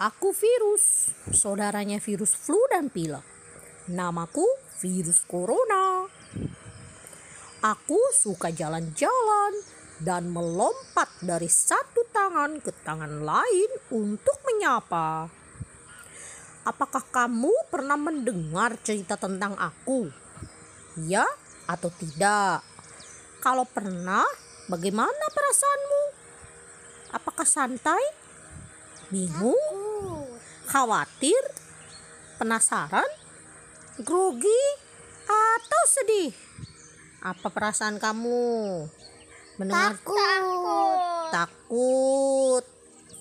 Aku virus, saudaranya virus flu dan pilek. Namaku virus corona. Aku suka jalan-jalan dan melompat dari satu tangan ke tangan lain untuk menyapa. Apakah kamu pernah mendengar cerita tentang aku? Ya atau tidak? Kalau pernah, bagaimana perasaanmu? Apakah santai? Bingung? Khawatir, penasaran, grogi, atau sedih? Apa perasaan kamu? Mendengar Takut. takut.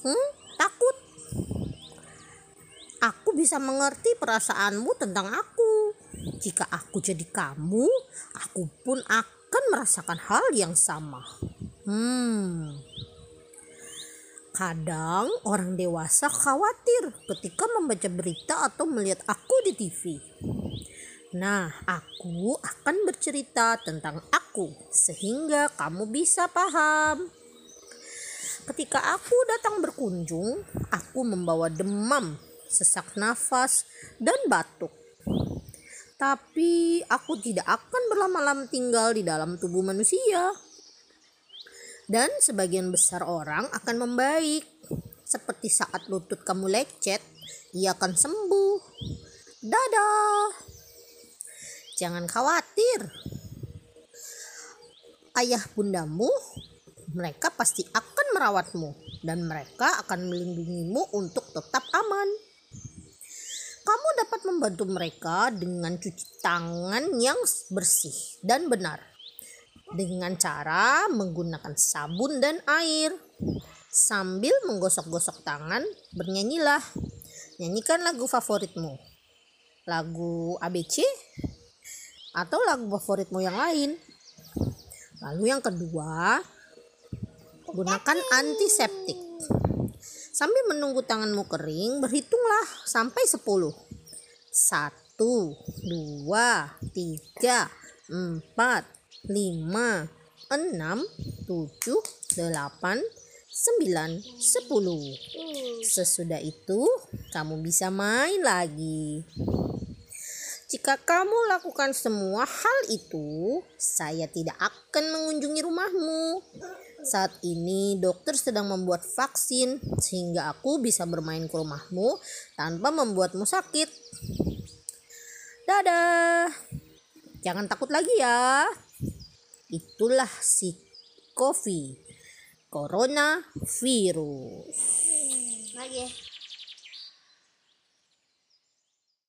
Hmm? Takut. Aku bisa mengerti perasaanmu tentang aku. Jika aku jadi kamu, aku pun akan merasakan hal yang sama. Hmm. Kadang orang dewasa khawatir ketika membaca berita atau melihat aku di TV. Nah, aku akan bercerita tentang aku sehingga kamu bisa paham. Ketika aku datang berkunjung, aku membawa demam, sesak nafas, dan batuk. Tapi aku tidak akan berlama-lama tinggal di dalam tubuh manusia dan sebagian besar orang akan membaik. Seperti saat lutut kamu lecet, ia akan sembuh. Dadah. Jangan khawatir. Ayah bundamu, mereka pasti akan merawatmu dan mereka akan melindungimu untuk tetap aman. Kamu dapat membantu mereka dengan cuci tangan yang bersih dan benar dengan cara menggunakan sabun dan air. Sambil menggosok-gosok tangan, bernyanyilah. Nyanyikan lagu favoritmu. Lagu ABC atau lagu favoritmu yang lain. Lalu yang kedua, gunakan antiseptik. Sambil menunggu tanganmu kering, berhitunglah sampai 10. 1 2 3 4 lima, enam, tujuh, delapan, sembilan, sepuluh. Sesudah itu, kamu bisa main lagi. Jika kamu lakukan semua hal itu, saya tidak akan mengunjungi rumahmu. Saat ini dokter sedang membuat vaksin sehingga aku bisa bermain ke rumahmu tanpa membuatmu sakit. Dadah. Jangan takut lagi ya. Itulah si COVID, Corona virus. Lagi.